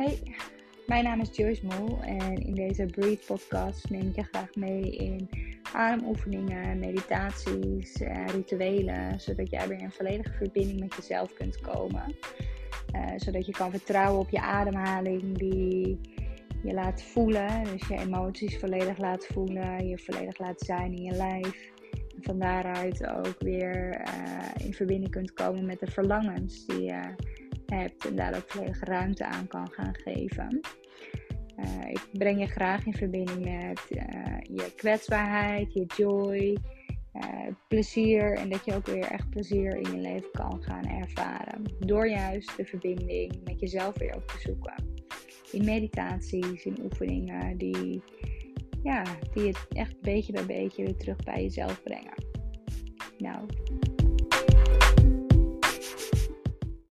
Hey, mijn naam is Joyce Mol en in deze Breathe podcast neem ik je graag mee in ademoefeningen, meditaties, rituelen, zodat jij weer in volledige verbinding met jezelf kunt komen. Uh, zodat je kan vertrouwen op je ademhaling die je laat voelen, dus je emoties volledig laat voelen, je volledig laat zijn in je lijf. En van daaruit ook weer uh, in verbinding kunt komen met de verlangens die je hebt en daar ook volledige ruimte aan kan gaan geven. Uh, ik breng je graag in verbinding met uh, je kwetsbaarheid, je joy, uh, plezier en dat je ook weer echt plezier in je leven kan gaan ervaren. Door juist de verbinding met jezelf weer op te zoeken. In meditaties, in oefeningen die, ja, die het echt beetje bij beetje weer terug bij jezelf brengen. Nou,